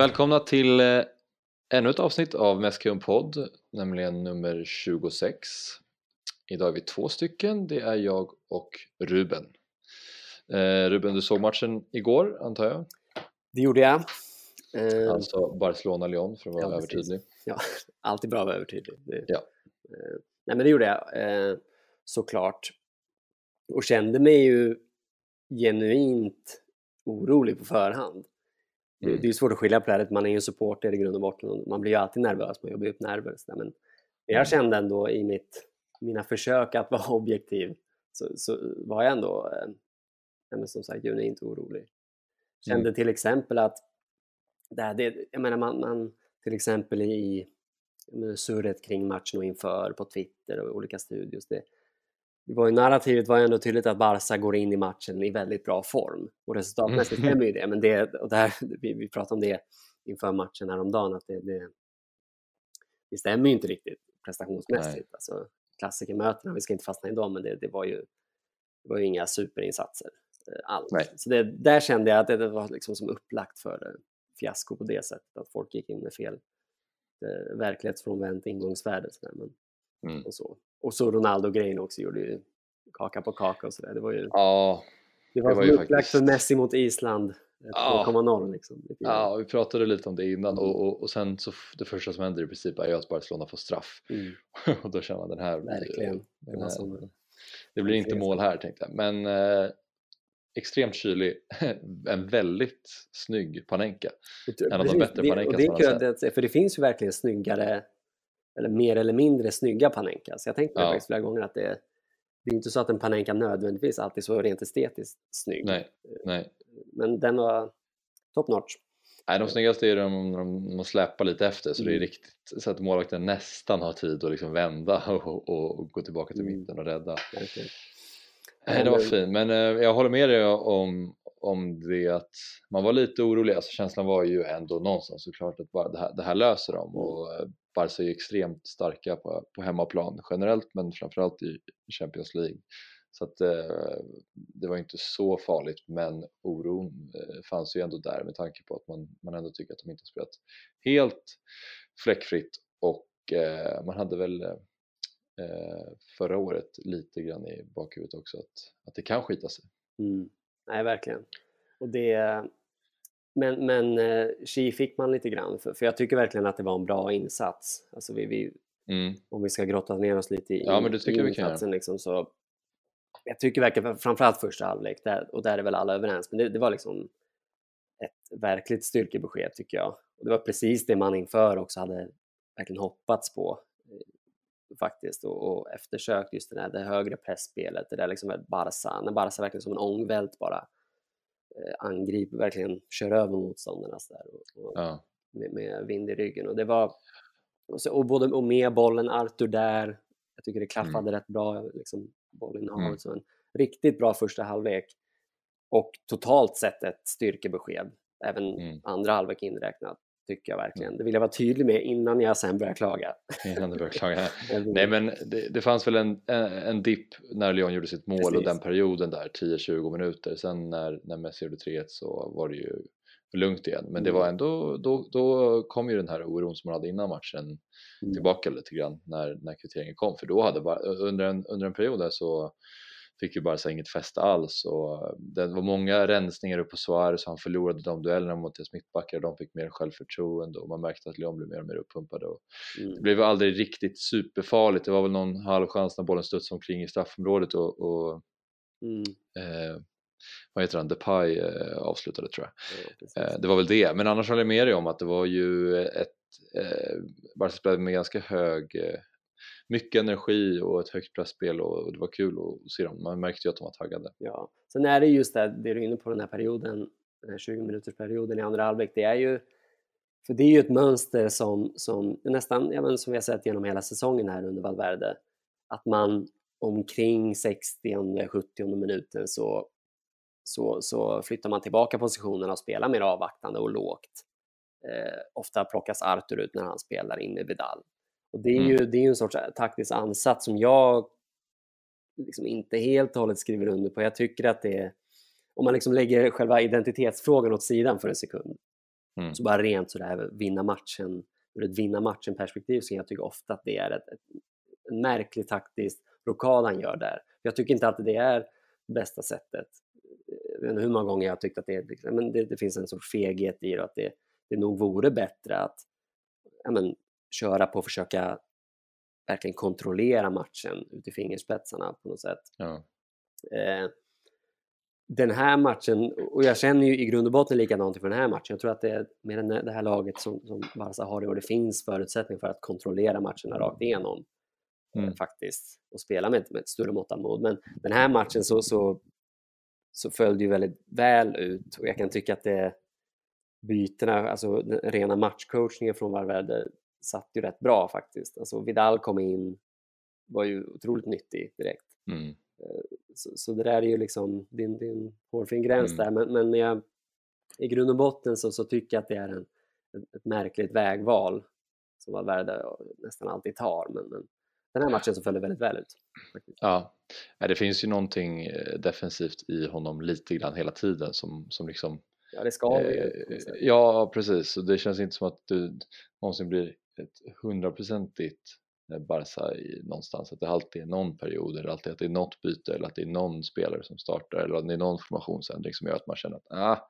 Välkomna till eh, ännu ett avsnitt av Mäskun podd, nämligen nummer 26. Idag är vi två stycken, det är jag och Ruben. Eh, Ruben, du såg matchen igår antar jag? Det gjorde jag. Eh, Alltså Barcelona-Lyon för att vara Ja, övertydlig. ja, alltid bra att vara övertydlig. Det, Ja. eh, nej, men det gjorde jag eh, såklart. Och kände mig ju genuint orolig på förhand. Det, Mm. det är ju svårt att skilja på det här, man är ju en supporter i grund och botten och man blir ju alltid nervös, man jobbar ju upp nerver. Men, men Mm. jag kände ändå i mitt, mina försök att vara objektiv så, så var jag ändå eh, som sagt genuint orolig. Kände Mm. till exempel att det, här, det, jag menar man, man till exempel i surret kring matchen och inför på Twitter och olika studios. Det, det var ju narrativet var ju ändå tydligt att Barca går in i matchen i väldigt bra form och resultatmässigt Mm. stämmer ju det. Men det, och där, vi, vi pratade om det inför matchen häromdagen att det, det, det stämmer ju inte riktigt prestationsmässigt. Alltså, klassikermötena, vi ska inte fastna i dem, men det, det, var, ju, det var ju inga superinsatser eh, alls. Nej. Så det, där kände jag att det, det var liksom som upplagt för eh, fiasko på det sättet, att folk gick in med fel eh, verklighetsfrånvänt ingångsvärde. Så där, men, Mm. och, så. Och så Ronaldo-grejen också gjorde ju kaka på kaka och sådär. Det var ju Ja, det var, det var ju upplagt för faktiskt- Messi mot Island eh, Ja. 2.0 liksom. lite grann. ja, vi pratade lite om det innan och, och, och sen så det första som händer i princip är ju att Barcelona får straff Mm, och då känner man den här verkligen. Det, den här- som, Det blir inte mål här tänkte jag. Men eh, extremt kylig. en väldigt snygg Panenka. en av de bättre det, Panenkas man har det- För det finns ju verkligen snyggare, eller mer eller mindre snygga Panenkas. Jag tänkte Ja. faktiskt flera gånger att det, det är inte så att en Panenka nödvändigtvis alltid så rent estetiskt snygg. Nej, nej. Men den var top notch. Nej, de snyggaste är de när de, de släpar lite efter så det är Mm. riktigt så att målvakten nästan har tid att liksom vända och, och, och gå tillbaka till Mm. mitten och rädda. Verkligen. Nej, det var Men- fint, men eh, jag håller med dig om, om det att man var lite orolig, alltså känslan var ju ändå någonstans såklart att bara det, här, det här löser de och eh, Barca är ju extremt starka på, på hemmaplan generellt men framförallt i Champions League. Så att eh, det var inte så farligt men oron eh, fanns ju ändå där med tanke på att man, man ändå tycker att de inte spelat helt fläckfritt och eh, man hade väl förra året lite grann i bakhuvudet också att, att det kan skita sig. Mm. Nej, verkligen. Och det, men men eh, Chi fick man lite grann för, för jag tycker verkligen att det var en bra insats. Alltså vi, vi, Mm. om vi ska grotta ner oss lite i, Ja, men det tycker i insatsen liksom, så jag tycker verkligen, framförallt första halvlek, där, och där är väl alla överens, men det, det var liksom ett verkligt styrkebesked tycker jag. Och det var precis det man inför också hade verkligen hoppats på faktiskt och, och eftersökt just det, där, det högre pressspelet, det där liksom Barca, när Barca verkligen som en ångvält bara eh, angriper, verkligen kör över motståndarna så där, och, och, Ja. med, med vind i ryggen. Och det var och, så, och, både, och med bollen, Arthur där, jag tycker det klaffade rätt bra, liksom, bollinnehavet. Mm. Så en riktigt bra första halvlek. Och totalt sett ett styrkebesked, även Mm. andra halvlek inräknat, tycker jag verkligen. Det vill jag vara tydlig med innan jag sen börjar klaga. Innan du börjar klaga. Nej men det, det fanns väl en, en, en dipp när Lyon gjorde sitt mål och Precis. den perioden där 10-20 minuter. Sen när, när Messi gjorde 3-1 så var det ju lugnt igen. Men det Mm. var ändå, då, då kom ju den här oron som man hade innan matchen Mm. tillbaka lite grann när, när kvitteringen kom. För då hade under, en, under en period där så fick ju Barca inget fäste alls och det var många rensningar upp på Suarez han förlorade de duellerna mot deras mittbackar och de fick mer självförtroende och man märkte att Lyon blev mer och mer uppumpade och Mm. det blev aldrig riktigt superfarligt. Det var väl någon halvchans när bollen studsade omkring i straffområdet och, och Mm. eh, vad heter han, Depay eh, avslutade tror jag. Ja. Eh, det var väl det, men annars håller jag med dig om att det var ju ett eh, Barca spelade med ganska hög eh, mycket energi och ett högt pressspel och det var kul att se dem. Man märkte ju att de var taggade. Ja. Sen är det just det, det du är inne på den här perioden, den här 20 minuters perioden i andra halvlek, det är ju för det är ju ett mönster som, som nästan, ja, men som vi har sett genom hela säsongen här under Valverde, att man omkring 60 70 minuten så, så, så flyttar man tillbaka positionerna och spelar mer avvaktande och lågt. Eh, ofta plockas Arthur ut när han spelar in i Vidal. Och det är ju, det är en sorts taktisk ansats som jag liksom inte helt och hållet skriver under på. Jag tycker att det är, om man liksom lägger själva identitetsfrågan åt sidan för en sekund, Mm. Så bara rent sådär vinna matchen, ur ett vinna matchen perspektiv så jag tycka ofta att det är ett, ett, en märklig taktisk rockad han gör där. Jag tycker inte alltid det är bästa sättet. Inte hur många gånger jag har tyckt att det, är- men det, det finns en sorts feghet i det och att det, det nog vore bättre att ja, men, köra på och försöka verkligen kontrollera matchen ut i fingerspetsarna på något sätt. Ja. Eh, den här matchen, och jag känner ju i grund och botten likadant för den här matchen. Jag tror att det är med den här- det här laget som, som Barca har i år, det finns förutsättningar för att kontrollera matcherna rakt igenom eh, Mm. faktiskt och spela med, med ett större mått av mod. Men den här matchen så, så, så föll det ju väldigt väl ut och jag kan tycka att det bytena, alltså den rena matchcoachningen från Valverde satt ju rätt bra faktiskt. Alltså Vidal kom in, var ju otroligt nyttig direkt. Mm. Så, så det där är ju liksom din, din hårfin gräns Mm. där, men, men jag, i grund och botten så, så tycker jag att det är en, ett, ett märkligt vägval som Valverde nästan alltid tar. Men, men den här matchen så föll det väldigt väl ut. Faktiskt. Ja, det finns ju någonting eh, defensivt i honom lite grann hela tiden som, som liksom Ja, det ska ju. Eh, sätt. ja, precis. Och det känns inte som att du någonsin blir ett hundraprocentigt eh, Barca i någonstans. Att det alltid är någon period eller alltid att det är något byte eller att det är någon spelare som startar eller att det är någon formationsändring som gör att man känner att ah,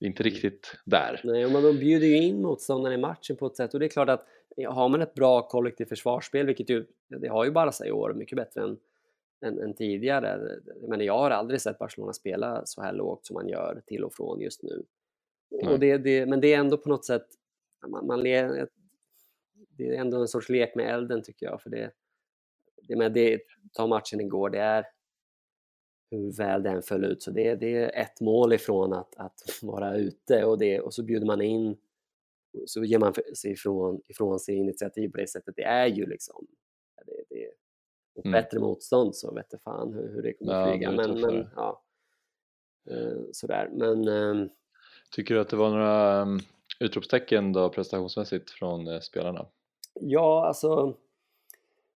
det är inte riktigt där. Nej, och man de bjuder ju in motståndaren i matchen på ett sätt och det är klart att har man ett bra kollektivt försvarsspel, vilket ju, det har ju Barca i år, mycket bättre än, än, än tidigare. Menar, jag har aldrig sett Barcelona spela så här lågt som man gör till och från just nu. Nej. Och det, det, men det är ändå på något sätt, man, man det är ändå en sorts lek med elden tycker jag. För det, det, men det, ta matchen igår, det är hur väl den föll ut. Så det, det är ett mål ifrån att, att vara ute och, det, och så bjuder man in så ger man sig ifrån, ifrån sig initiativ på det sättet. Det är ju liksom det, det, ett Mm. bättre motstånd så vet fan hur, hur det kommer Ja, flyga. Men, men ja, Eh, sådär. Men ehm, Tycker du att det var några um, utropstecken då prestationsmässigt från eh, spelarna? Ja, alltså.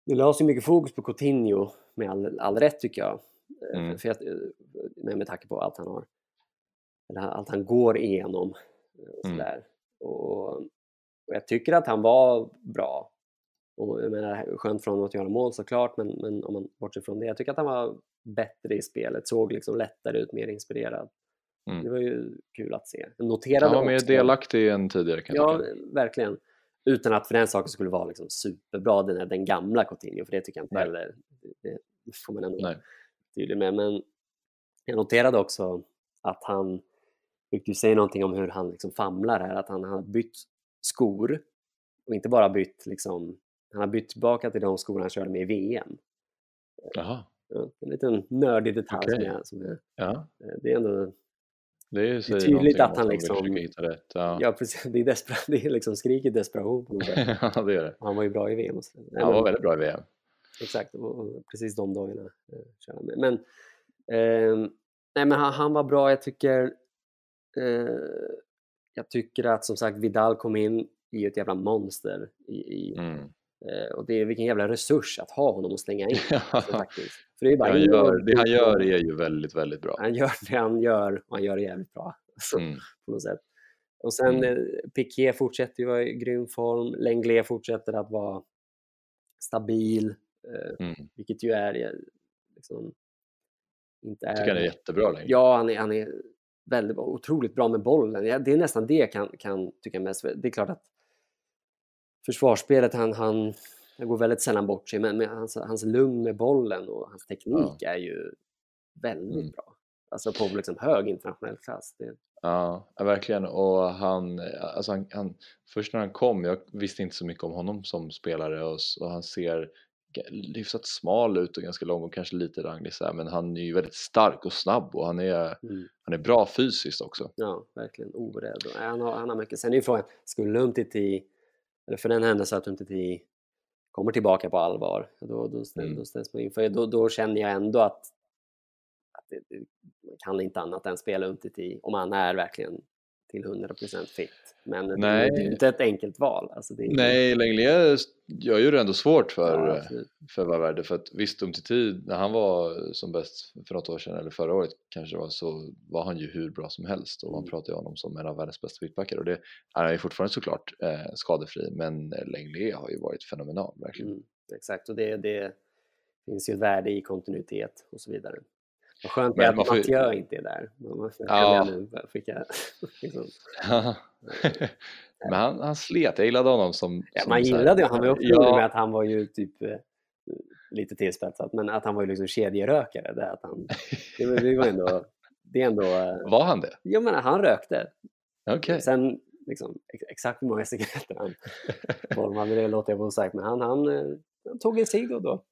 Det lades ju mycket fokus på Coutinho med all, all rätt tycker jag. Eh, Mm. För jag med, med tanke på allt han har. Allt han går igenom. eh, Och, Mm. sådär. och, och jag tycker att han var bra. Och jag menar, skönt honom att göra mål såklart, men, men om man bortser från det. Jag tycker att han var bättre i spelet, såg liksom lättare ut, mer inspirerad. Mm. Det var ju kul att se. Noterade Han var mer delaktig än tidigare kan jag Ja, verkligen. Utan att för den saken skulle vara liksom superbra, den, här- den gamla Coutinho, för det tycker jag inte Nej. heller. Det, får man ändå Nej. tydlig med. Men jag noterade också att han, vilket ju säger någonting om hur han liksom famlar här, att han har bytt skor och inte bara bytt liksom, han har bytt tillbaka till de skor han körde med i VM. Jaha, Ja, en liten nördig detalj som, Okej. jag, som jag, ja. det är ändå, Det är tydligt att han liksom- hitta rätt. Ja, ja precis, det är, desperat, det är liksom skriker desperation på något sätt. ja det är det. Han var ju bra i VM och så. Nej, Han var men- väldigt bra i VM. Exakt, och, precis de dagarna eh, körde. Men, ehm, nej, men han, han var bra, jag tycker eh, jag tycker att som sagt Vidal kom in i ett jävla monster i, i, Mm. Eh, och det är vilken jävla resurs att ha honom och slänga in alltså. För det är bara han, gör, det han gör är ju väldigt, väldigt bra. han gör det han gör och han gör det jävligt bra alltså, Mm. på något sätt. Och sen Mm. eh, Piqué fortsätter ju vara i grym form, Lenglet fortsätter att vara stabil, eh, Mm. vilket ju är liksom, inte Jag tycker han är jättebra längre. Ja, han är, han är väldigt otroligt bra med bollen. Det är nästan det jag kan, kan tycka mest. Det är klart att försvarsspelet, han, han, han går väldigt sällan bort sig, men, men hans, hans lugn med bollen och hans teknik är ju väldigt Mm. bra. Alltså på liksom hög internationell klass. Det, Ja, ja, verkligen. Och han, alltså han, han, först när han kom, jag visste inte så mycket om honom som spelare och, och han ser hyfsat smal ut och ganska lång och kanske lite ranglig så här, men han är ju väldigt stark och snabb och han är, mm. han är bra fysiskt också. Ja, verkligen orädd. Han har, han har mycket. Sen är ju frågan, skulle eller för den händelse att Umtiti kommer tillbaka på allvar, då, då, ställ, Mm. då ställs man inför, då, då känner jag ändå att, att det, man kan inte annat än spela Umtiti om han är verkligen till 100% fit. Men det Nej. är ju inte ett enkelt val. Alltså det är, Nej, Lenglet gör ju det ändå svårt för, Ja, absolut. för Valverde för att visst om till tid när han var som bäst för något år sedan eller förra året kanske det var så var han ju hur bra som helst och man Mm. pratar ju om honom som en av världens bästa mittbackar och det han är ju fortfarande såklart eh, skadefri men Lenglet har ju varit fenomenal verkligen. Mm, exakt, och det, det finns ju ett värde i kontinuitet och så vidare. Vad skönt Men att man får ju- Mathieu inte är där. Ja. fick jag, liksom. men han, han slet, jag gillade honom som... ja, som man gillade ju, han var också Ja. med att han var ju typ eh, lite tillspetsat, men att han var ju liksom kedjerökare. Det, att han, det, var, ändå, det är ändå, eh, Var han det? jag menar han rökte. Okej. Sen liksom, ex- exakt hur många cigaretter han formade, det låter jag vara osagt, men han, han, eh, han tog en cigg då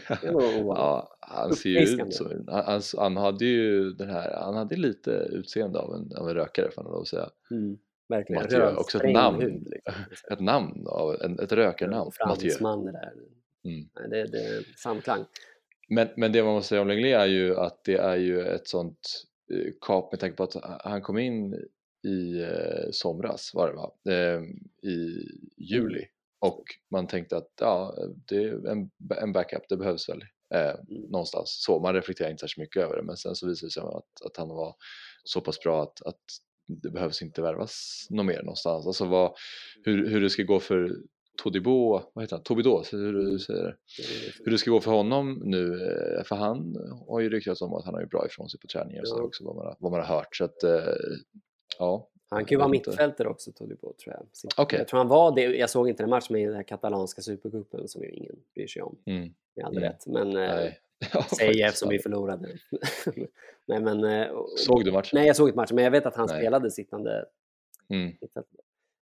Ja, han ser ju ut så. Han, han, hade ju den här, han hade lite utseende av en, av en rökare får man lov att säga. Mm, verkligen. Mathieu, också ett namn. hud, liksom. Ett namn, av, en, ett rökarnamn, Mathieu. Fransman det där. Mm. Nej, Det, det är samklang. Men, men det man måste säga om Lenglet är ju att det är ju ett sånt eh, kap med tanke på att han kom in i eh, somras var det va? Eh, I juli och man tänkte att ja, det är en, en backup, det behövs väl eh, någonstans. Så man reflekterar inte särskilt mycket över det men sen så visade det sig att, att han var så pass bra att, att det behövs inte värvas något mer någonstans. Alltså vad, hur, hur det ska gå för Todibo, vad heter han? Tobido, hur du säger det? hur det ska gå för honom nu, eh, för han har ju ryktats om att han har ju bra ifrån sig på träningar och så Ja. också vad man, har, vad man har hört så att eh, ja, Han kan ju vara mittfältare också, Todibo, tror jag. Så Okej. Jag tror han var det. Jag såg inte den matchen med den här katalanska supercupen som ju ingen bryr sig om, mm, med all Mm. rätt. Men eh, nej. Säger faktiskt. eftersom vi förlorade. nej, men, eh, och- Såg du matchen? Nej, jag såg inte matchen, men jag vet att han Nej. spelade sittande Mm.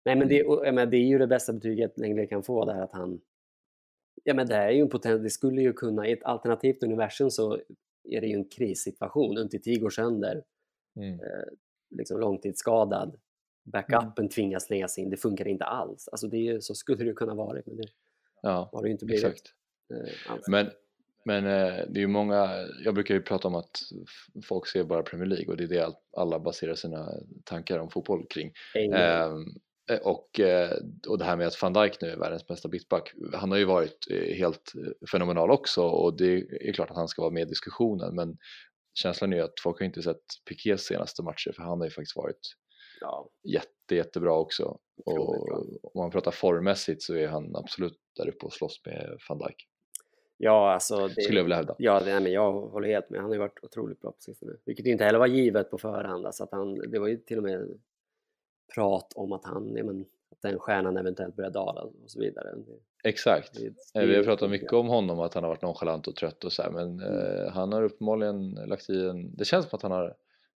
Nej, men det, och, jag menar, det är ju det bästa betyget Lenglet kan få, det här att han... Ja, men det är ju en potent... Det skulle ju kunna... I ett alternativt universum så är det ju en krissituation. Umtiti går sönder, mm, liksom långtidsskadad. Backupen tvingas slängas in, det funkar inte alls. Alltså det är, så skulle det kunna vara, men det ja, har det ju inte blivit. exakt. eh, alls. Men, men eh, det är ju många, jag brukar ju prata om att folk ser bara Premier League och det är det all- alla baserar sina tankar om fotboll kring. Ehm, eh, och, och det här med att van Dijk nu är världens bästa bitback, han har ju varit helt fenomenal också och det är klart att han ska vara med i diskussionen men känslan är att folk har inte sett Pikés senaste matcher för han har ju faktiskt varit ja, jätte, jättebra också. Bra. Och om man pratar formmässigt så är han absolut där uppe och slåss med van Dijk, ja, alltså... Det, skulle jag vilja hävda. Ja, det, nej, men jag håller helt med. Han har ju varit otroligt bra på sistone. Vilket inte heller var givet på förhand. Alltså att han, det var ju till och med prat om att han, ja, men, att den stjärnan eventuellt börjar dala och så vidare. Exakt. Eh, Vi har pratat mycket om honom att han har varit nonchalant och trött och så här, men eh, han har uppenbarligen lagt i en... Det känns som att han har,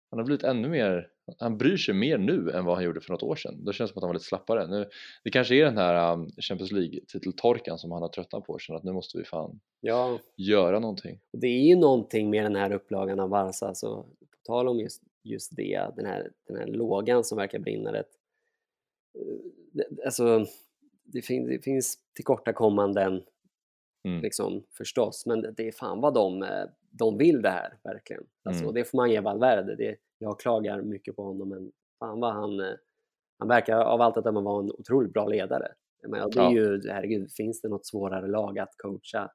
han har blivit ännu mer... Han bryr sig mer nu än vad han gjorde för något år sedan. Det känns som att han var lite slappare. Nu, det kanske är den här um, Champions League-titeltorkan som han har tröttnat på och känner att nu måste vi fan Ja, göra någonting. det är ju någonting med den här upplagan av Barca. Alltså, på tal om just, just det, den här, den här lågan som verkar brinna rätt. eh, Alltså, det, fin, det finns tillkortakommanden Mm. liksom, förstås, men det är fan vad de, eh, de vill det här, verkligen. Alltså, Mm. Det får man ge Valverde. Det, jag klagar mycket på honom, men fan vad han, eh, han verkar av allt att döma vara en otroligt bra ledare. Och det är Ja. ju, herregud, finns det något svårare lag att coacha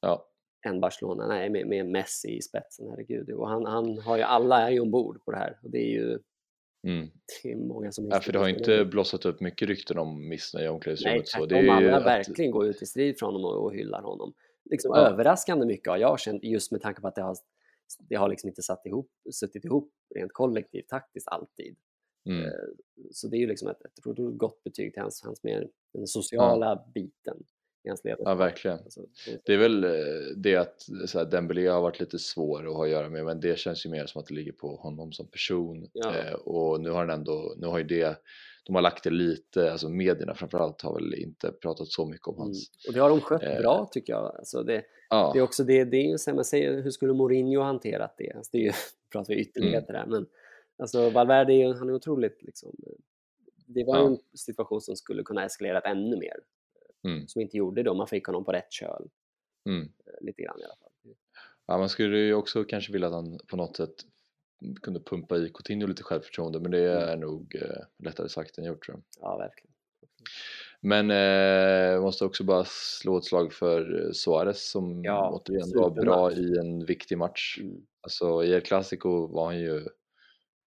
Ja, än Barcelona? Nej, med, med Messi i spetsen, herregud. Och han, han har ju, alla är ju ombord på det här och det är ju mm. det är många som ja för det har inte blossat upp mycket rykten om missnöje i Nej, omklädningsrummet. så tvärtom. det är alla att, verkligen går ut i strid för honom och, hyllar honom. Liksom Ja. Överraskande mycket har jag känt just med tanke på att det har, det har liksom inte satt ihop, suttit ihop rent kollektivt taktiskt alltid. mm, Eh, Så det är ju liksom ett, ett gott betyg till hans, hans mer den sociala biten i hans ledarskap. ja, verkligen. Alltså, det- Det är väl eh, det att så här, Dembélé har varit lite svår att ha att göra med men det känns ju mer som att det ligger på honom som person Ja. eh, och nu har han ändå, nu har ju det, de har lagt det lite, alltså medierna framförallt har väl inte pratat så mycket om mm. hans, Och det har de skött Eh. bra tycker jag. Alltså det, ja, det är också det, det är ju man säger, hur skulle Mourinho ha hanterat det? Alltså det är ju, pratar vi ytterligheter här, men alltså Valverde han är otroligt liksom, eh, det var Ja. en situation som skulle kunna eskalerat ännu mer, mm, som inte gjorde det, man fick honom på rätt köl, mm. eh, lite grann i alla fall. ja man skulle ju också kanske vilja att han på något sätt kunde pumpa i Coutinho lite självförtroende men det Mm. är nog eh, lättare sagt än gjort tror jag. Ja, verkligen. Men eh, måste också bara slå ett slag för eh, Suarez som Ja, återigen var bra i en viktig match. Mm. Alltså i El Clasico var han ju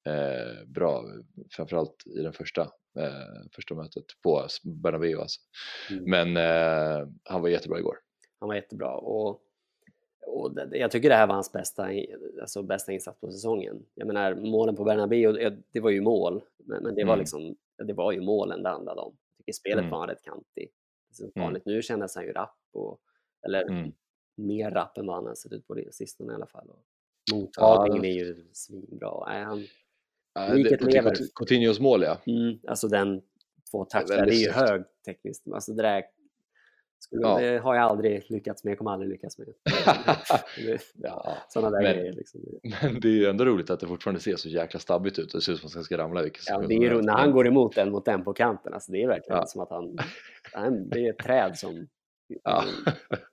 eh, bra, framförallt i den första, eh, första mötet på Bernabéu alltså. Mm. Men eh, han var jättebra igår. Han var jättebra och, och det, jag tycker det här var hans bästa, alltså bästa insats på säsongen. Jag menar målen på Bernabéu, det- var ju mål, men, men det var Mm. liksom, det var ju målen det handlade om. Jag tycker spelet Mm. var han rätt kantig. Som Mm. vanligt. Nu kändes han ju rapp, och, eller Mm. mer rapp än vad han har sett ut på det sistone i alla fall. Mottagningen Ja. är ju svinbra. Nej, han, Liket det- lever. Coutinho- Coutinhos mål ja. mm, alltså den två touchar, det är väldigt ju hög tekniskt. Alltså det där Ja. det har jag aldrig lyckats med, jag kommer aldrig lyckas med. Det- ja. Sådana där Men- grejer. Liksom. Men det är ju ändå roligt att det fortfarande ser så jäkla stabbigt ut och det ser ut som att han ska ramla Ja, det är ju, när han går emot den mot den på kanten, alltså det är verkligen Ja. som att han, han... Det är ett träd som... Ja,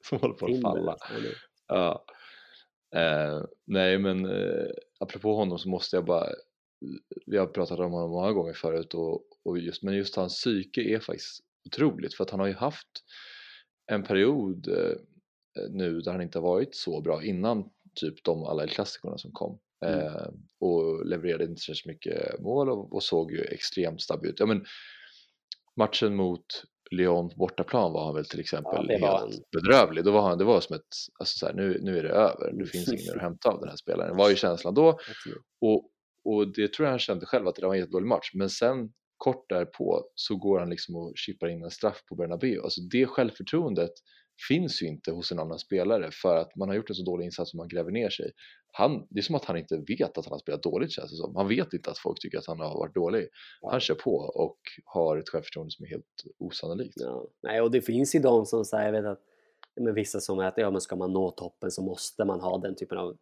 som håller på att falla. alltså. Det- Ja. Eh, nej men eh, apropå honom så måste jag bara vi har pratat om honom många gånger förut och, och just, men just hans psyke är faktiskt otroligt för att han har ju haft en period eh, nu där han inte varit så bra innan typ de alla klassikerna som kom Mm. eh, och levererade inte så mycket mål och, och såg ju extremt stabil ut. Ja, men matchen mot Lyon på bortaplan var han väl till exempel det var helt bedrövlig. Då var han, det var som ett, alltså så här, nu, nu är det över, nu finns inget mer att hämta av den här spelaren. Det var ju känslan då och, och det tror jag han kände själv att det var en jättedålig match. Men sen kort därpå så går han liksom och chippar in en straff på Bernabéu. Alltså det självförtroendet finns ju inte hos en annan spelare för att man har gjort en så dålig insats som man gräver ner sig. Han, det är som att han inte vet att han har spelat dåligt känns det som. Han vet inte att folk tycker att han har varit dålig. Han kör på och har ett självförtroende som är helt osannolikt. Ja. Nej, och det finns ju de som säger, jag vet att men vissa som är att ja, men ska man nå toppen så måste man ha den typen av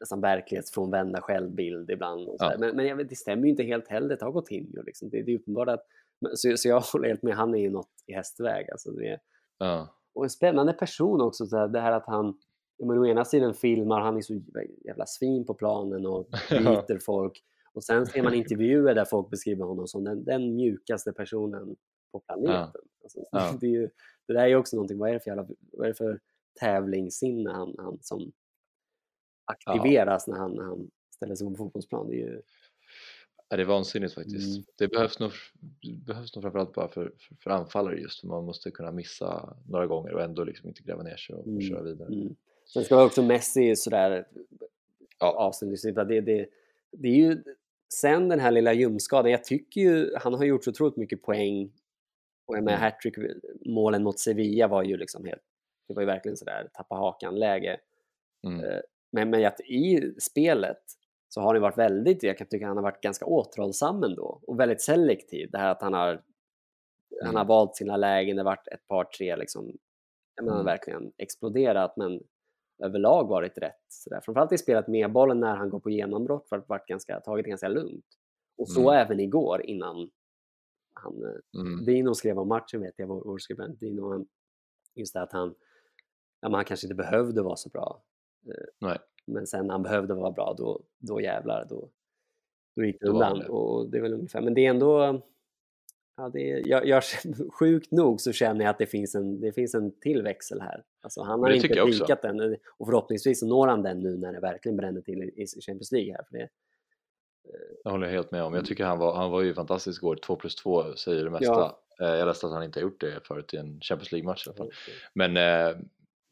nästan verklighetsfrånvända självbild ibland. Ja. Men, men vet, det stämmer ju inte helt heller, ta Coutinho. Liksom. Det, det är uppenbart att, så, så jag håller helt med, han är ju något i hästväg. Alltså det är, Ja, och en spännande person också, så här, det här att han ja, men å ena sidan filmar, han är så jävla svin på planen och biter folk. Och sen ser man intervjuer där folk beskriver honom som den, den mjukaste personen på planeten. Alltså, Ja. det, är ju, det där är ju också någonting, vad är det för, jävla, vad är det för tävlingssinne han, han som aktiveras när, han, när han ställer sig på fotbollsplan? Det är ju, Ja, det är vansinnigt faktiskt. Mm. Det behövs nog, behövs nog framförallt bara för, för, för anfallare just för man måste kunna missa några gånger och ändå liksom inte gräva ner sig och, Mm. köra vidare. mm. Sen ska också Messi sådär Ja. avslutningsvis, det, det, det är ju sen den här lilla ljumskadan, jag tycker ju han har gjort så otroligt mycket poäng och med Mm. hattrick målen mot Sevilla var ju liksom helt, det var ju verkligen sådär tappa hakan-läge. Mm. Men, men att i spelet så har han varit väldigt, jag kan tycka han har varit ganska återhållsam ändå och väldigt selektiv. Det här att han har, han Mm. har valt sina lägen, det har varit ett par, tre liksom, jag menar Mm. verkligen exploderat men överlag varit rätt. Sådär. Framförallt i spelet med bollen när han går på genombrott varit, varit ganska, tagit det ganska lugnt. Och så Mm. även igår innan han, eh, Mm. Dino skrev om matchen vet jag, vår, vår skribent Dino, han, just det att han, ja, men han kanske inte behövde vara så bra. Eh, Nej. Men sen när han behövde vara bra, då, då jävlar, då, då gick det undan. det. Och det är väl ungefär, men det är ändå, ja, det är, jag, jag, sjukt nog så känner jag att det finns en, det finns en till växel här. Alltså han har inte jag pikat den och förhoppningsvis når han den nu när det verkligen bränner till i Champions League här. För det, Det håller jag helt med om. Jag tycker han var, han var ju fantastisk igår. 2 plus 2 säger det mesta. Ja. Eh, Jag läste att han inte har gjort det förut i en Champions League-match i alla fall. Men, eh,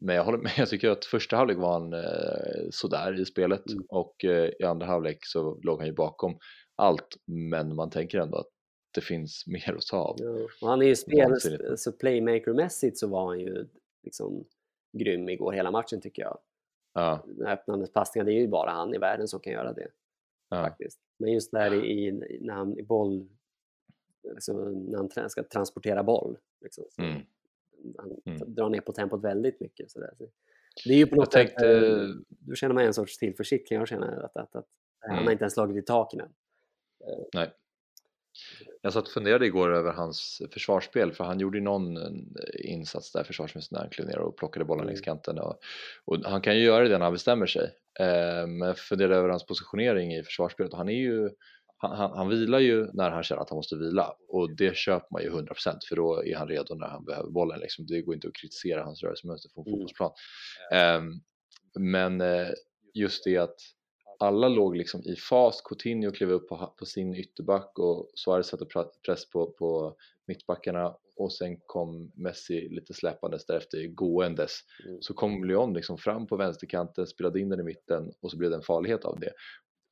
men jag håller med. Jag tycker att första halvlek var han eh, sådär i spelet Mm. och eh, i andra halvlek så låg han ju bakom allt. Men man tänker ändå att det finns mer att ta av. Ja, han är ju spel, Vansinnigt. så playmaker-mässigt så var han ju liksom grym igår hela matchen tycker jag. Ja, Den här passningar, det är ju bara han i världen som kan göra det ja, faktiskt. Men just där i, när han i boll, liksom, när han ska transportera boll, liksom, så Mm. Han Mm. drar ner på tempot väldigt mycket. Så där. Så det är ju på Jag något sätt, tänkte- eh, då känner man en sorts tillförsikt kan jag känna, att, att, att han Mm. har inte ens slagit i taken än. Nej. Jag satt och funderade igår över hans försvarsspel för han gjorde ju någon eh, insats där försvarsmässigt när han klev ner och plockade bollen Mm. längs kanten och, och han kan ju göra det när han bestämmer sig. Eh, men jag funderade över hans positionering i försvarsspelet och han är ju han, han, han vilar ju när han känner att han måste vila och det köper man ju 100% för då är han redo när han behöver bollen. Liksom. Det går inte att kritisera hans rörelsemönster en Mm. fotbollsplan. Ehm, men eh, just det att alla låg liksom i fas, Coutinho klev upp på, på sin ytterback och Suarez satte press på, på mittbackarna och sen kom Messi lite släpandes därefter gåendes. Mm. Så kom Lyon liksom fram på vänsterkanten, spelade in den i mitten och så blev det en farlighet av det.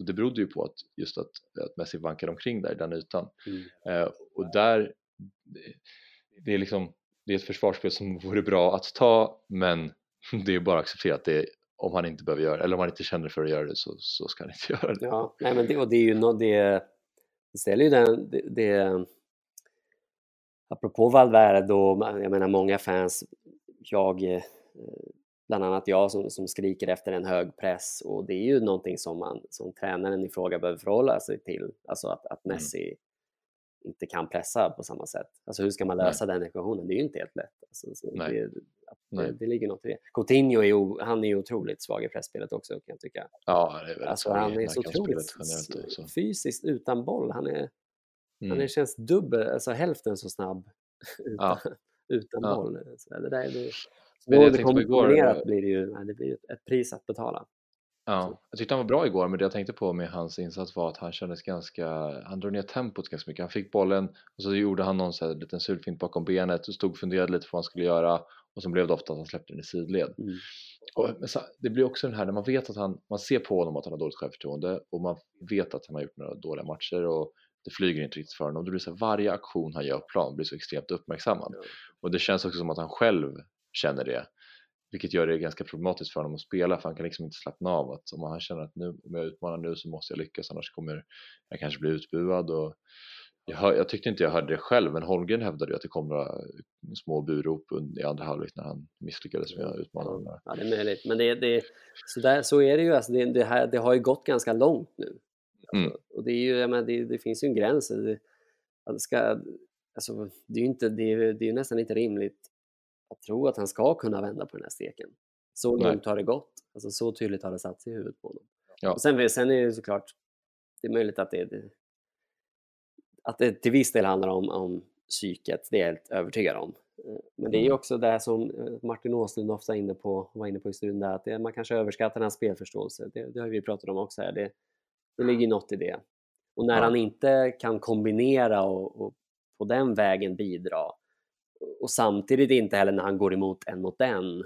Och det berodde ju på att just att, att Messi vankade omkring där i den ytan. Mm. Eh, och där, det- är liksom, det är ett försvarsspel som vore bra att ta men det är bara att acceptera att det om han inte behöver göra eller om han inte känner för att göra det så, så ska han inte göra det. Ja, nej, men det, och det är ju nå- det, det ställer ju den, det, det apropå Valverde och jag menar många fans, jag, eh, bland annat jag som, som skriker efter en hög press och det är ju någonting som man som tränaren i fråga behöver förhålla sig till, alltså att, att Mm. Messi inte kan pressa på samma sätt. Alltså hur ska man Nej. lösa den ekvationen? Det är ju inte helt lätt. Alltså, så Nej. det, Nej. det, det ligger något i det. Coutinho är han är ju otroligt svag i pressspelet också kan jag tycka. Ja, det är Alltså han är så otroligt fysiskt utan boll. Han, är, han Mm. är, känns dubbel, alltså hälften så snabb utan, Ja. utan Ja. boll. Så det där är det, Men det jag tänkte på igår, eh, blir det ju det blir ett, pris att betala. Ja, jag tyckte han var bra igår men det jag tänkte på med hans insats var att han kändes ganska, han drog ner tempot ganska mycket. Han fick bollen och så gjorde han någon så här liten sulfint bakom benet och stod och funderade lite på vad han skulle göra och så blev det ofta att han släppte den i sidled. Mm. Och, så, det blir också den här när man vet att han, man ser på honom att han har dåligt självförtroende och man vet att han har gjort några dåliga matcher och det flyger inte riktigt för honom och då blir det så här, varje aktion han gör på plan blir så extremt uppmärksammad. Ja. Och det känns också som att han själv känner det. Vilket gör det ganska problematiskt för honom att spela för han kan liksom inte slappna av att om han känner att nu, om jag utmanar nu så måste jag lyckas annars kommer jag kanske bli utbuad och jag, hör, jag tyckte inte jag hörde det själv men Holmgren hävdade ju att det kom några små burop i andra halvlek när han misslyckades med där. Ja, det är möjligt. Men det, det, så, där, så är det ju. Alltså det, det, här, det har ju gått ganska långt nu. Alltså, Mm. Och det, är ju, menar, det, det finns ju en gräns. Det, att det, ska, alltså, det, är ju inte, det, är, det är nästan inte rimligt att tro att han ska kunna vända på den här steken. Så långt har det gått. Alltså, så tydligt har det satt sig i huvudet på honom. Ja. Och sen, sen är det såklart, det är möjligt att det, det, att det till viss del handlar om, om psyket, det är jag helt övertygad om. Eh, Men det är ju Mm. också det som eh, Martin Åslund ofta inne på, var inne på i studion, där, att det, man kanske överskattar hans spelförståelse. Det, det har vi pratat om också här. Det, det ligger något i det. Och när Ja. han inte kan kombinera och, och på den vägen bidra och samtidigt inte heller när han går emot en mot en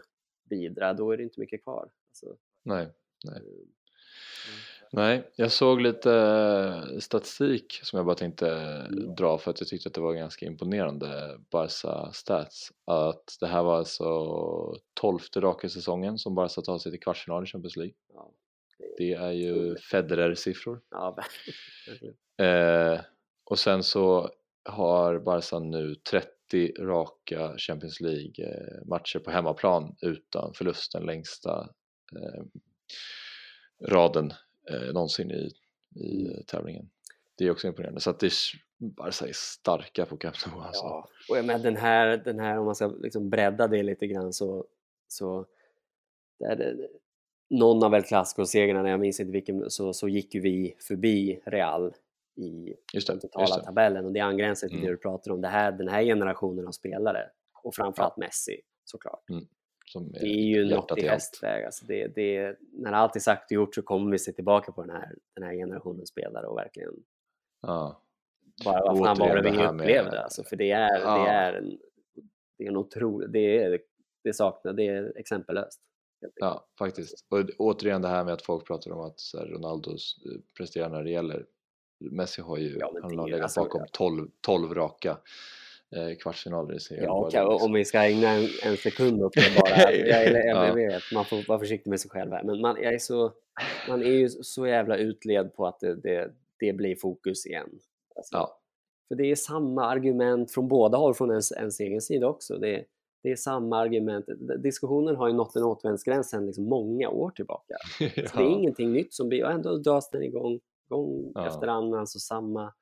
bidra, då är det inte mycket kvar. Alltså, Nej, nej. eh, Nej, jag såg lite eh, statistik som jag bara tänkte Mm. dra för att jag tyckte att det var ganska imponerande Barca stats. Att det här var alltså tolfte raka säsongen som Barca tar sig till kvartsfinal i Champions League. ja, Det är ju Federer-siffror. ja. Eh, och sen så har Barca nu 30 raka Champions League-matcher på hemmaplan utan förlust, den längsta eh, raden eh, någonsin i, i Mm. tävlingen. Det är också imponerande. Så att det är, Barca är starka på Camp Nou alltså. Ja, och menar, den här, den här, om man ska liksom bredda det lite grann så, så det är det, någon av El Clasico-segrarna, jag minns inte vilken, så, så gick ju vi förbi Real i Just det, totala just det. tabellen och det angränsar till Mm. det du pratar om. Det här, den här generationen av spelare och framförallt Messi såklart. Som Det är ju något i hästväg. Alltså det, det, när allt är sagt och gjort så kommer vi se tillbaka på den här, den här generationen spelare och verkligen Ja. bara vad fan var det vi här med- upplevde? Alltså, för det är, Ja. det är en, det är en otrolig, det är, det saknar, det är exempellöst. Ja, faktiskt. Och återigen det här med att folk pratar om att här, Ronaldo eh, presterar när det gäller. Messi har ju, Ja, han har legat alltså, bakom 12, 12 raka eh, kvartsfinaler i serien. Ja, och liksom. om vi ska ägna en, en sekund åt det bara. Jag, jag, jag, Ja. jag vet, man får vara försiktig med sig själv här. Men man, jag är, så, man är ju så jävla utled på att det, det, det blir fokus igen. Alltså, Ja, För det är samma argument från båda håll, från ens, ens egen sida också. Det, är- det är samma argument. Diskussionen har ju nått en återvändsgräns sedan liksom många år tillbaka. Så det är ja. ingenting nytt som blir, och ändå dras den igång gång Ja. efter annan. Så samma,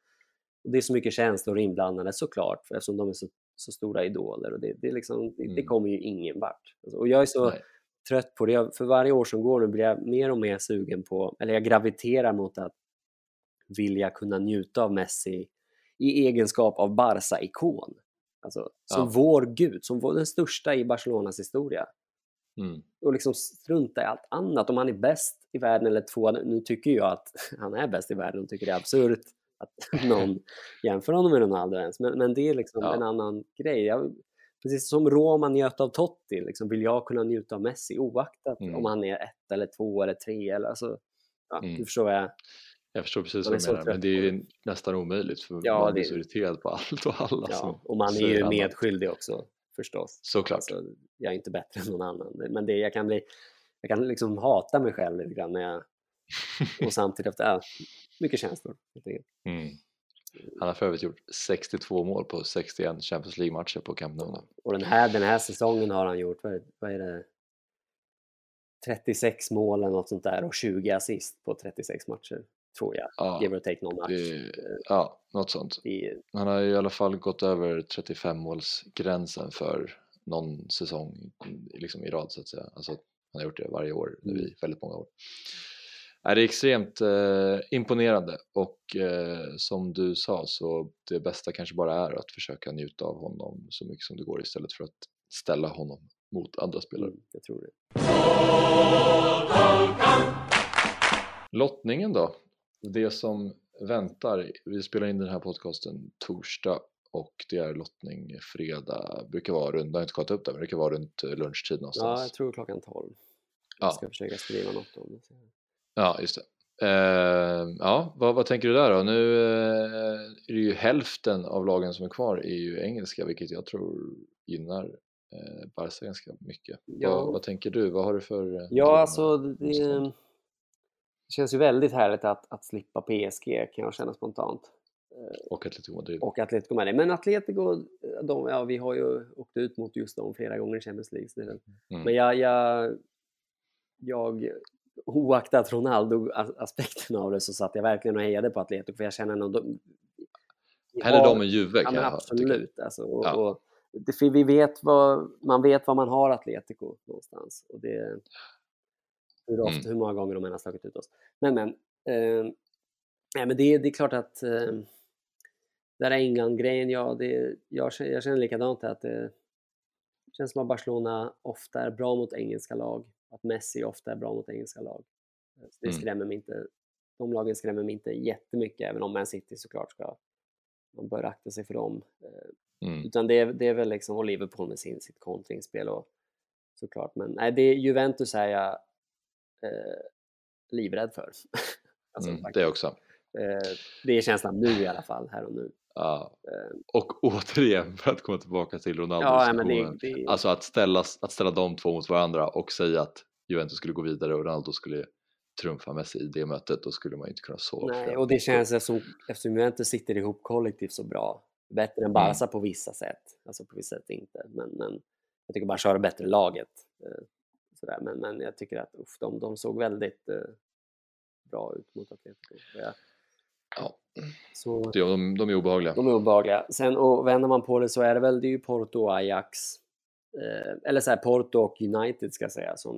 Och det är så mycket känslor inblandade såklart, för eftersom de är så, så stora idoler. Och det, det, liksom, det, det Mm. kommer ju ingen vart. Alltså, och jag är så Nej. trött på det. Jag, för varje år som går nu blir jag mer och mer sugen på, eller jag graviterar mot att vilja kunna njuta av Messi i egenskap av Barca-ikon. Alltså, som Ja. vår gud, som vår, den största i Barcelonas historia. Mm. Och liksom strunta i allt annat. Om han är bäst i världen eller två, nu tycker jag att han är bäst i världen och tycker det är absurt att någon jämför honom med Ronaldo ens. Men, men det är liksom Ja. en annan grej. Jag, precis som Roma njöt av Totti, liksom vill jag kunna njuta av Messi oaktat Mm. om han är ett eller två eller tre. Eller, alltså, ja, Mm. Du förstår vad jag... Jag förstår precis vad är du menar, men det är nästan omöjligt för Ja, man blir det- så irriterad på allt och alla Ja, som och man är ju medskyldig också förstås. Såklart. Alltså, jag är inte bättre än någon annan. Men det, jag kan bli... Jag kan liksom hata mig själv lite grann när jag... Och samtidigt efter... Ja, mycket känslor. Mm. Han har för övrigt gjort 62 mål på 61 Champions League-matcher på Camp Nou. Och den här, den här säsongen har han gjort, vad är, vad är det? 36 mål eller något sånt där och 20 assist på 36 matcher, tror jag. Ja, Give or take någon match. det, ja, något sånt. I, Han har i alla fall gått över 35-målsgränsen för någon säsong liksom i rad så att säga. Alltså han har gjort det varje år Mm. i väldigt många år. Är det är extremt eh, imponerande och eh, som du sa så det bästa kanske bara är att försöka njuta av honom så mycket som det går istället för att ställa honom mot andra spelare. mm, jag tror det. Lottningen då? Det som väntar. Vi spelar in den här podcasten torsdag och det är lottning fredag. Brukar vara runt, jag har inte kollat upp det, men det brukar vara runt eh, lunchtid Ja, någonstans. jag tror klockan 12. Ja. Jag ska försöka skriva något om det. Ja, just det. Eh, ja, vad, vad tänker du där då? Nu eh, är det ju hälften av lagen som är kvar är ju engelska, vilket jag tror gynnar eh, Barca ganska mycket. Ja. Vad, vad tänker du? Vad har du för... Ja, alltså det? Det känns ju väldigt härligt att, att slippa PSG kan jag känna spontant. Och Atletico Madrid. Och Atletico Madrid. Men Atletico, de, ja, vi har ju åkt ut mot just dem flera gånger i Champions League. Mm. Men jag, jag, jag oaktat Ronaldo-aspekten av det så satt jag verkligen och hejade på Atletico för jag känner nog... de- Hellre har- dem än Juve kan jag absolut. Alltså, och, Ja. och, det, vi vet vad, man vet vad man har Atletico någonstans. Och det, hur, ofta, Mm. hur många gånger de än har slagit ut oss. Men men, eh, nej, men det, det är klart att eh, där England-grejen, ja, det, jag, känner- jag känner likadant att det känns som att Barcelona ofta är bra mot engelska lag. Att Messi ofta är bra mot engelska lag. Så Det Mm. skrämmer mig inte. De lagen skrämmer mig inte jättemycket, även om Man City såklart ska man bör akta sig för dem. Eh, Mm. Utan det är, det är väl liksom, och Liverpool med sin, sitt kontringsspel och såklart. Men nej, det Juventus är jag eh, livrädd för. alltså, Mm, det också. eh, det är känslan nu i alla fall, här och nu. Ja. Eh, Och återigen för att komma tillbaka till Ronaldo ja, det, det, Alltså att ställa, att ställa de två mot varandra och säga att Juventus skulle gå vidare och Ronaldo skulle trumfa Messi i det mötet, då skulle man ju inte kunna sova. nej, och det känns eftersom, eftersom Juventus sitter ihop kollektivt så bra. Bättre Mm. än Barca på vissa sätt. Alltså på vissa sätt inte. Men, men jag tycker Barca har det bättre laget. Sådär. Men, men jag tycker att uff, de, de såg väldigt eh, bra ut mot Atletico. Jag- Ja, Så, det- de, de är obehagliga. De är obehagliga. Sen och vänder man på det så är det väl det är ju Porto och Ajax. Eh, eller så här Porto och United ska jag säga som,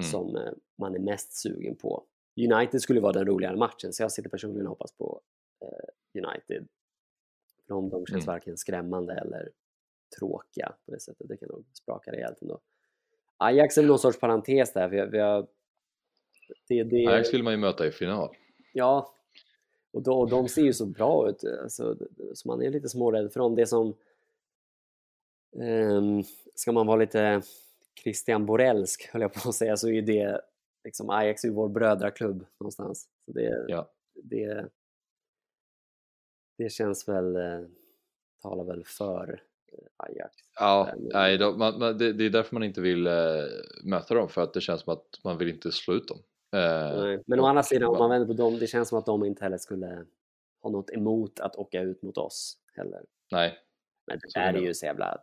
Mm. som eh, man är mest sugen på. United skulle vara den roligare matchen så jag sitter personligen och hoppas på eh, United. För de, de känns Mm. varken skrämmande eller tråkiga på det sättet. Det kan nog spraka rejält ändå. Ajax är någon sorts parentes där. För jag, vi har, det, det, Ajax vill man ju möta i final. Ja, och, då, och de ser ju så bra ut, alltså, så man är lite smårädd för dem. Det som... ehm, ska man vara lite Christian Borellsk, höll jag på att säga, så är det liksom Ajax är ju vår brödraklubb någonstans. Så det, Ja. det, det känns väl, eh, talar väl för Ajax. Ja, Nej, men- nej, de, man, man, det, det är därför man inte vill eh, möta dem, för att det känns som att man vill inte slå ut dem. Eh, Nej, Men å andra sidan, om man- vänder på dem, det känns som att de inte heller skulle ha något emot att åka ut mot oss heller. Nej. Men det där är ju så jävla...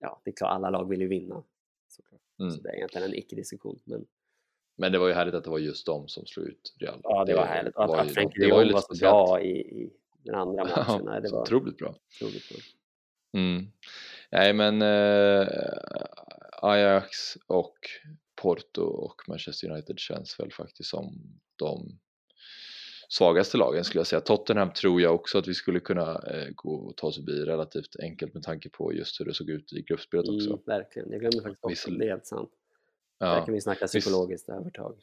Ja, det är klart, alla lag vill ju vinna. Såklart. Mm. Så det är egentligen en icke-diskussion. Men Men det var ju härligt att det var just de som slog ut Real. ja, det var härligt. Att, var att ju- Frenkie det de Jong var så bra i, i den andra matchen. Nej, det var otroligt bra. otroligt bra. Mm. Nej men eh, Ajax och Porto och Manchester United känns väl faktiskt som de svagaste lagen skulle jag säga. Tottenham tror jag också att vi skulle kunna eh, gå och ta oss förbi relativt enkelt med tanke på just hur det såg ut i gruppspelet också. Mm, verkligen, jag glömde faktiskt också, det är helt sant. Ja. Där kan vi snacka psykologiskt Viss... övertag.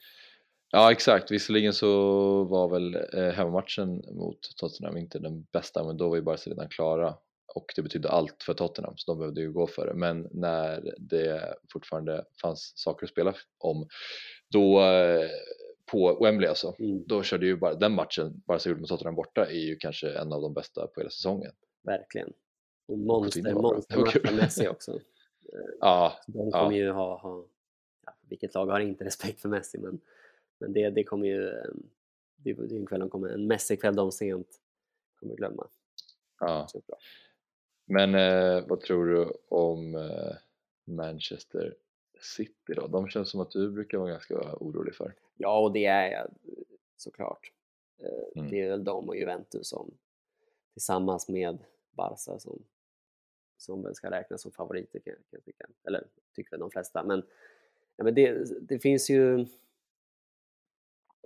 Ja exakt, visserligen så var väl eh, hemmamatchen mot Tottenham inte den bästa men då var ju Barca redan klara och det betydde allt för Tottenham så de behövde ju gå för det men när det fortfarande fanns saker att spela om då eh, på Wembley alltså, mm. då körde ju bara den matchen, Barca gjorde med Tottenham borta är ju kanske en av de bästa på hela säsongen. Verkligen. Och monster, monster Messi också. ja, de kommer ja. ju ha, ha ja, vilket lag har inte respekt för Messi men, men det, det kommer ju det, är en kväll de kommer, en Messi-kväll de sent kommer glömma. Ja. Men eh, vad tror du om eh, Manchester City då? De känns som att du brukar vara ganska orolig för. Ja, och det är jag såklart. Eh, mm. Det är väl de och Juventus som tillsammans med Barca som, som väl ska räknas som favoriter kan jag tycka. Eller tycker väl de flesta. Men, ja, men det, det finns ju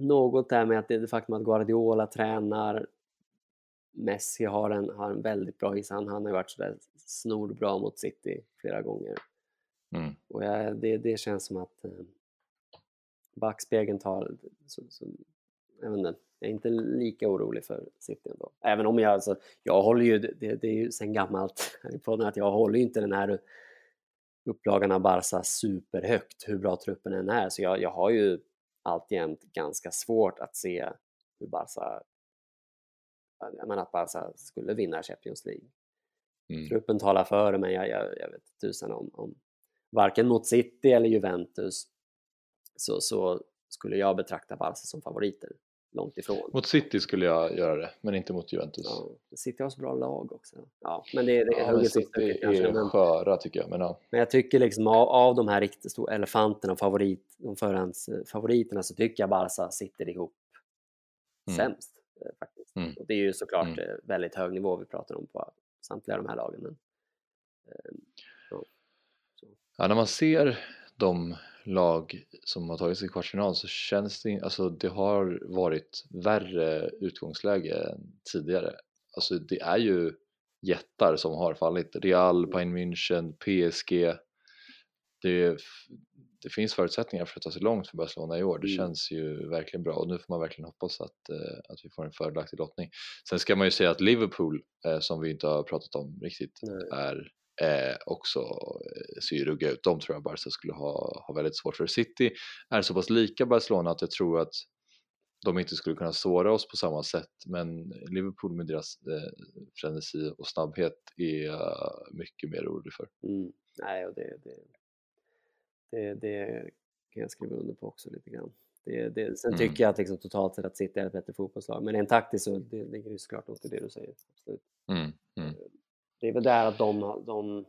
något där med att det, det faktum att Guardiola tränar Messi har en, har en väldigt bra is. Han, han har ju varit sådär snorbra mot City flera gånger. Mm. Och jag, det, det känns som att eh, backspegeln tar... Så, så, jag, vet inte, jag är inte lika orolig för City ändå. Även om jag alltså, jag håller ju, det, det är ju sen gammalt på att jag håller ju inte den här upplagan av Barca superhögt hur bra truppen än är. Så jag, jag har ju alltjämt ganska svårt att se hur Barca jag menar att Barca skulle vinna Champions League. Mm. Truppen talar för det men jag, jag, jag vet tusan om, om varken mot City eller Juventus så, så skulle jag betrakta Barca som favoriter långt ifrån. Mot City skulle jag göra det, men inte mot Juventus. Ja, City har så bra lag också. Ja, men det, det ja, men City är men, sköra tycker jag. Men, ja. men jag tycker liksom av, av de här riktigt stora elefanterna, favorit, de förhands favoriterna, så tycker jag Barca sitter ihop mm. sämst. Eh, faktiskt. Mm. Och det är ju såklart mm. Eh, väldigt hög nivå vi pratar om på samtliga de här lagen. Men, eh, Ja, när man ser de lag som har tagit sig i kvartsfinal så känns det, alltså det har varit värre utgångsläge än tidigare. Alltså det är ju jättar som har fallit. Real, Bayern München, PSG. Det, det finns förutsättningar för att ta sig långt för Barcelona i år. Det mm. känns ju verkligen bra och nu får man verkligen hoppas att, eh, att vi får en fördelaktig lottning. Sen ska man ju säga att Liverpool, eh, som vi inte har pratat om riktigt, Nej. är eh, också eh, ser ju rugga ut. De tror jag Barca skulle ha, ha väldigt svårt för. City är så pass lika Barcelona att jag tror att de inte skulle kunna såra oss på samma sätt men Liverpool med deras eh, frenesi och snabbhet är jag mycket mer orolig för. Mm. Nej, och det, det, det, det kan jag skriva under på också lite grann. Det, det, sen mm. tycker jag att liksom, totalt sett att City är ett bättre fotbollslag men rent taktiskt så det ligger ju såklart något i det du säger. Absolut. Mm. Mm. Eh, det är väl där att de, de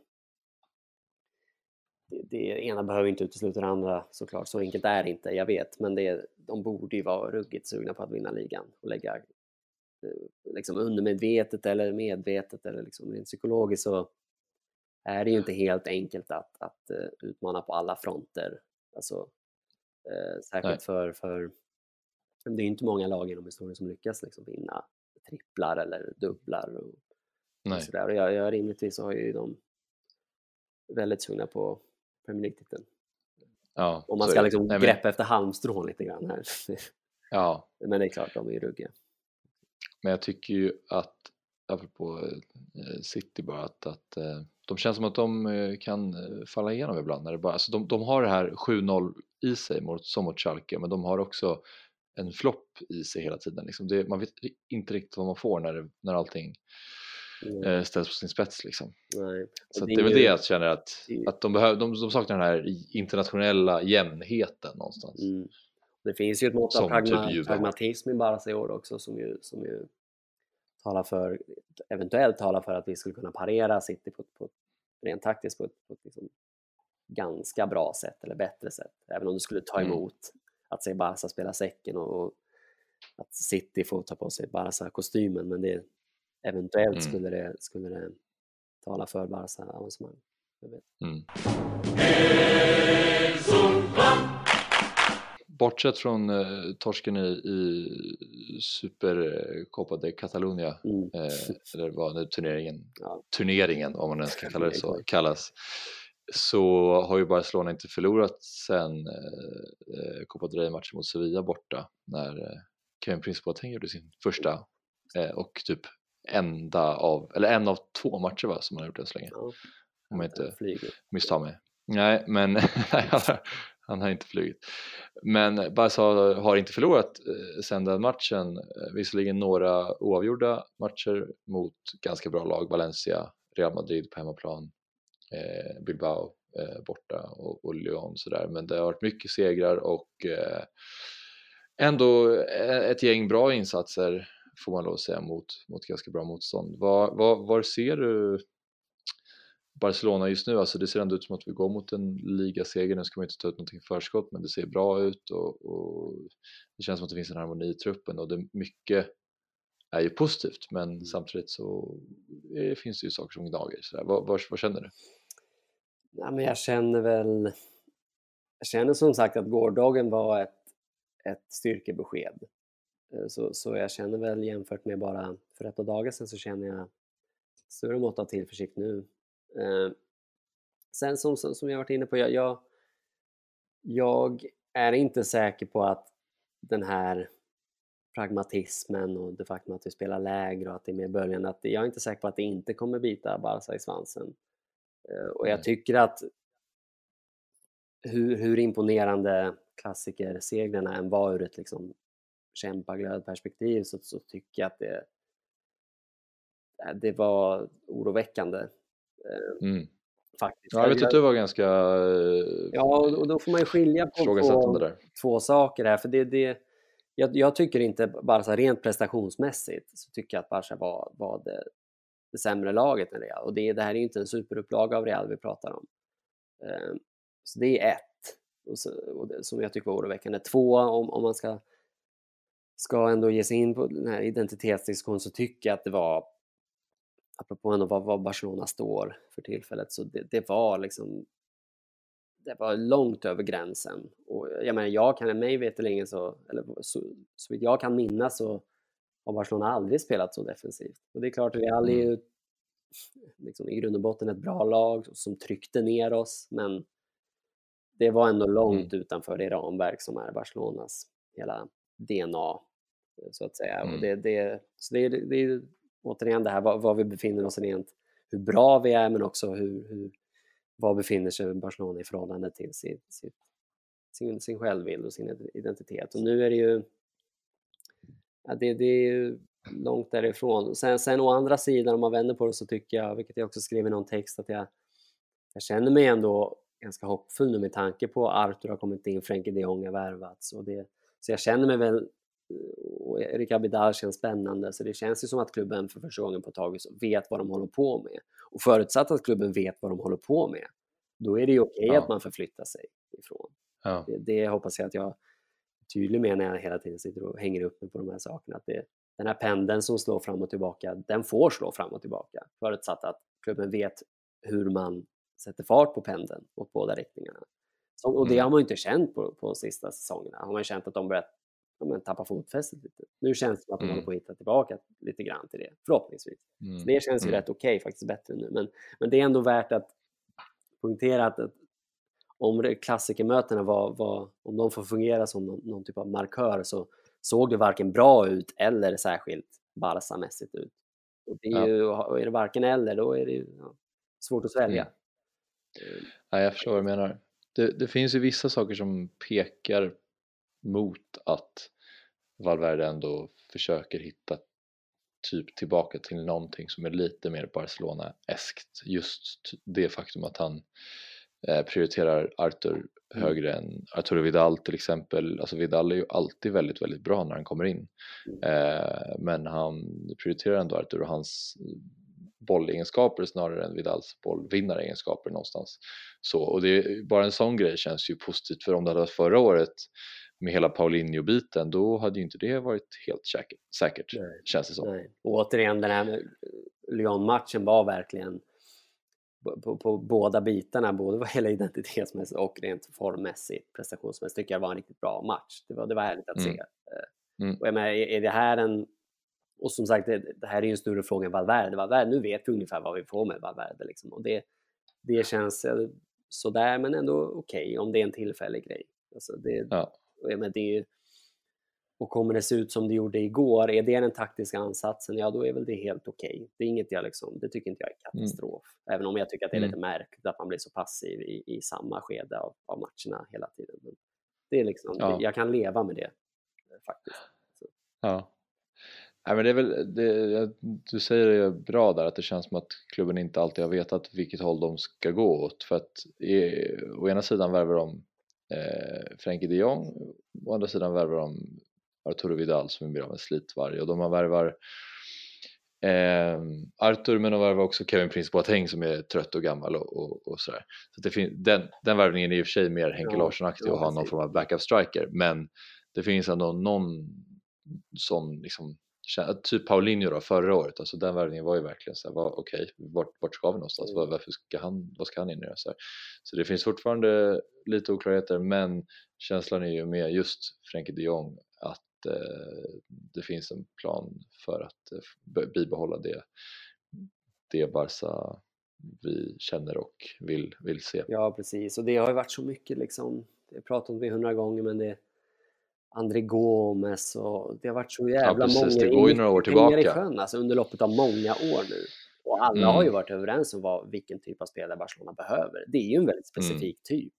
det, det ena behöver inte utesluta det andra såklart, så enkelt är det inte, jag vet, men det, de borde ju vara ruggigt sugna på att vinna ligan och lägga eh, liksom undermedvetet eller medvetet eller liksom rent psykologiskt så är det ju inte helt enkelt att, att uh, utmana på alla fronter. Alltså, uh, särskilt för, för det är inte många lag inom historien som lyckas liksom vinna tripplar eller dubblar och. Och sådär. Och jag, jag rimligtvis har ju de väldigt sugna på Premier League-titeln. Ja, Om man ska liksom Nej, greppa efter halmstrån lite grann här. Ja. Men det är klart, de är ju ruggiga. Men jag tycker ju att, apropå eh, City bara, att, att eh, de känns som att de eh, kan falla igenom ibland. När det bara, alltså de, de har det här 7-0 i sig mot, som mot Schalke, men de har också en flopp i sig hela tiden. Liksom det, man vet inte riktigt vad man får när, det, när allting mm. ställs på sin spets liksom. Så det är, väl det jag känner att, att de, behöver, de, de saknar den här internationella jämnheten någonstans. Mm. Det finns ju ett mått av pragma, typ pragmatism i Barca i år också som ju, som ju talar för, eventuellt talar för att vi skulle kunna parera City på, på rent taktiskt på ett, på ett liksom ganska bra sätt eller bättre sätt. Även om det skulle ta mm. emot mm. att se Barca spela säcken och, och att City får ta på sig Barca-kostymen men det, eventuellt Mm. skulle, det, skulle det tala för Barca avancemang. Jag vet. Mm. Bortsett från eh, torsken i, i Supercopa de Catalunya, Mm. eh, eller vad nu turneringen, Ja. turneringen om man ens kan kalla det så, kallas, så har ju Barcelona inte förlorat sen eh, Copa del Rey-matchen mot Sevilla borta när eh, Kevin Prince Boateng gjorde sin första eh, och typ enda av, eller en av två matcher va, som han har gjort än så länge, Ja, om jag inte misstar mig. Nej, men han har inte flugit. Men Barca har inte förlorat sedan sen den matchen. Eh, visserligen några oavgjorda matcher mot ganska bra lag, Valencia, Real Madrid på hemmaplan, eh, Bilbao eh, borta och, och Lyon sådär. Men det har varit mycket segrar och eh, ändå eh, ett gäng bra insatser får man lov att säga mot, mot ganska bra motstånd. Var, var, var ser du Barcelona just nu, alltså det ser ändå ut som att vi går mot en ligaseger, nu ska man inte ta ut någonting i förskott men det ser bra ut och, och det känns som att det finns en harmoni i truppen och det mycket är ju positivt men samtidigt så är, finns det ju saker som gnager. Så. Vad, vad, vad känner du? Ja, men jag känner väl... Jag känner som sagt att gårdagen var ett, ett styrkebesked. Eh, Så, så jag känner väl jämfört med bara för ett par dagar sedan så känner jag större mått av tillförsikt nu. Eh, sen som, som jag varit inne på, jag, jag, jag är inte säker på att den här pragmatismen och det faktum att vi spelar lägre och att det är mer böljande, att jag är inte säker på att det inte kommer bita Barca i svansen. Eh, Och jag tycker att hur, hur imponerande klassikersegrarna än var ur ett liksom kämpaglödperspektiv så, så tycker jag att det, eh, det var oroväckande. Mm. Faktiskt. Ja, jag vet att du var ganska eh, Ja, och då får man ju skilja på två, två saker här. För det, det, jag, jag tycker inte Barca rent prestationsmässigt så tycker jag att Barca var, var det, det sämre laget än Real. Och det, det här är ju inte en superupplaga av Real vi pratar om. Eh, så det är ett. Och så, och det, som jag tycker var oroväckande. Två, om, om man ska, ska ändå ge sig in på den här identitetsdiskussionen så tycker jag att det var apropå ändå vad, vad Barcelona står för tillfället, så det, det var liksom det var långt över gränsen. Och jag menar, jag kan, mig veterligen så, eller så, så vitt jag kan minnas så har Barcelona aldrig spelat så defensivt. Och det är klart, Real är ju liksom, i grund och botten ett bra lag som tryckte ner oss, men det var ändå långt utanför det ramverk som är Barcelonas hela DNA, så att säga. Mm. Och det, det, så det, det återigen det här var, var vi befinner oss rent, hur bra vi är, men också hur, hur var befinner sig Barcelona i förhållande till sin, sin, sin, sin självbild och sin identitet. Och nu är det ju ja, det, det är ju långt därifrån. Sen, sen å andra sidan, om man vänder på det, så tycker jag, vilket jag också skrev i någon text, att jag, jag känner mig ändå ganska hoppfull nu med tanke på att Arthur har kommit in, Frenkie de Jong har värvats. Och det, så jag känner mig väl och Erik Abidal känns spännande, så det känns ju som att klubben för första gången på ett tag vet vad de håller på med. Och förutsatt att klubben vet vad de håller på med, då är det ju okej Ja. att man förflyttar sig ifrån. Ja. Det, det hoppas jag att jag är tydlig med när jag hela tiden sitter och hänger upp mig på de här sakerna. Att det, den här pendeln som slår fram och tillbaka, den får slå fram och tillbaka. Förutsatt att klubben vet hur man sätter fart på pendeln åt båda riktningarna. Så, och det Mm. har man ju inte känt på, på de sista säsongerna. Har man känt att de börjat ja, men, tappa fotfästet lite. Nu känns det som att de Mm. håller på att hitta tillbaka lite grann till det, förhoppningsvis. Mm. Så det känns ju Mm. rätt okej, faktiskt bättre nu. Men, men det är ändå värt att poängtera att, att om klassikermötena var, var, om de får fungera som någon, någon typ av markör så såg det varken bra ut eller särskilt Barca-mässigt ut. Och det är, Ja. ju, är det varken eller, då är det ju ja, svårt att svälja. Mm. Ja, jag förstår vad du menar. Det, det finns ju vissa saker som pekar mot att Valverde ändå försöker hitta typ tillbaka till någonting som är lite mer Barcelona-eskt. Just det faktum att han eh, prioriterar Arthur Mm. högre än Arturo Vidal till exempel. Alltså Vidal är ju alltid väldigt, väldigt bra när han kommer in. Mm. Eh, men han prioriterar ändå Arthur och hans bollegenskaper snarare än Vidals bollvinnaregenskaper någonstans. Så, och det är, bara en sån grej känns ju positivt för om det hade varit förra året med hela Paulinho-biten, då hade ju inte det varit helt säkert, säkert känns det som. Nej. Och återigen, den här Lyon-matchen var verkligen på, på, på, båda bitarna, både vad gäller identitetsmässigt och rent formmässigt, prestationsmässigt, tycker jag var en riktigt bra match. Det var, det var härligt att mm. se. Eh, mm. Och jag menar, är det här en... Och som sagt, det, det här är ju en större fråga än Valverde. Valverde. Nu vet vi ungefär vad vi får med Valverde. Liksom. Och det, det känns sådär, men ändå okej okay, om det är en tillfällig grej. Alltså det, ja. Men det, och kommer det se ut som det gjorde igår, är det den taktiska ansatsen, ja då är väl det helt okej. Okay. Det är inget jag liksom, det tycker inte jag är mm. katastrof. Mm. Även om jag tycker att det är lite mm. märkligt att man blir så passiv i, i samma skede av, av matcherna hela tiden. Men det är liksom, ja. jag kan leva med det eh, faktiskt. Så. Ja. Nej, men det är väl, det, du säger det bra där att det känns som att klubben inte alltid har vetat vilket håll de ska gå åt för att i, å ena sidan värvar de eh, Frenkie de Jong å andra sidan värvar de Arturo Vidal som är mer av en slitvarg och de värvar eh, Artur men de värvar också Kevin Prince Boateng som är trött och gammal och, och, och sådär. Så det fin- den, den värvningen är i och för sig mer Henke ja, Larsson-aktig och har någon form av backup striker men det finns ändå någon sån liksom typ Paulinho då förra året, alltså den värvningen var ju verkligen så här, okej, okay, vart, vart ska vi någonstans, mm. varför ska han, vad ska han in i så, här. så det finns fortfarande lite oklarheter men känslan är ju med just Frenkie de Jong att eh, det finns en plan för att eh, bibehålla det, det Barca vi känner och vill, vill se. Ja precis och det har ju varit så mycket liksom, det har pratat om det hundra gånger men det André Gomes och det har varit så jävla ja, precis, många det går ju några år tillbaka. i sjön alltså, under loppet av många år nu. Och alla mm. har ju varit överens om vad, vilken typ av spelare Barcelona behöver. Det är ju en väldigt mm. specifik mm. typ.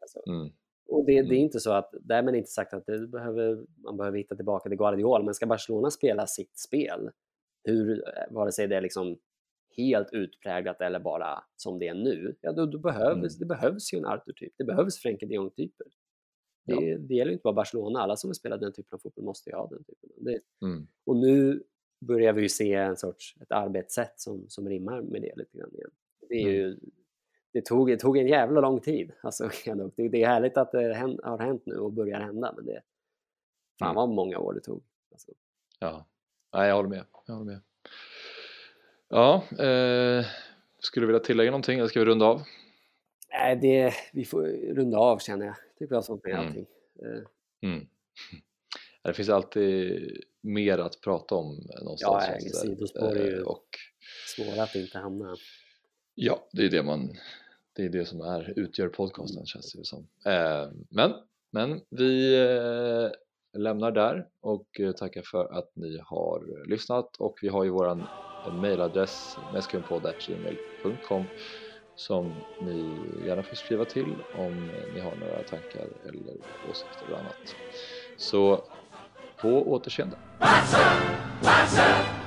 Alltså, mm. Och det, det, är mm. inte så att, därmed inte sagt att det behöver, man behöver hitta tillbaka till Guardiola, men ska Barcelona spela sitt spel, hur, vare sig det är liksom helt utpräglat eller bara som det är nu, ja då, då behövs, mm. det behövs ju en Arthur-typ, det behövs Frenkie de Jong-typer. Det, ja. det gäller inte bara Barcelona, alla som vill spela den typen av fotboll måste ju ha den typen. Det, mm. Och nu börjar vi ju se en sorts, ett arbetssätt som, som rimmar med det lite grann igen. Det, mm. ju, det, tog, det tog en jävla lång tid. Alltså, det, det är härligt att det har hänt nu och börjar hända, men det, fan mm. vad många år det tog. Alltså. Ja, Nej, jag håller med. Jag håller med. Ja, eh, skulle du vilja tillägga någonting eller ska vi runda av? Nej, det, vi får runda av känner jag. Tycker jag har sånt med mm. allting. Eh. Mm. Det finns alltid mer att prata om någonstans. Ja, sidospår är ju eh, och, svåra att inte hamna. Ja, det är det man det är det som är, utgör podcasten känns det som. Eh, men, men vi lämnar där och tackar för att ni har lyssnat och vi har ju våran mailadress meskunpodd.gmail.com som ni gärna får skriva till om ni har några tankar eller åsikter eller annat. Så på återseende! Massa! Massa!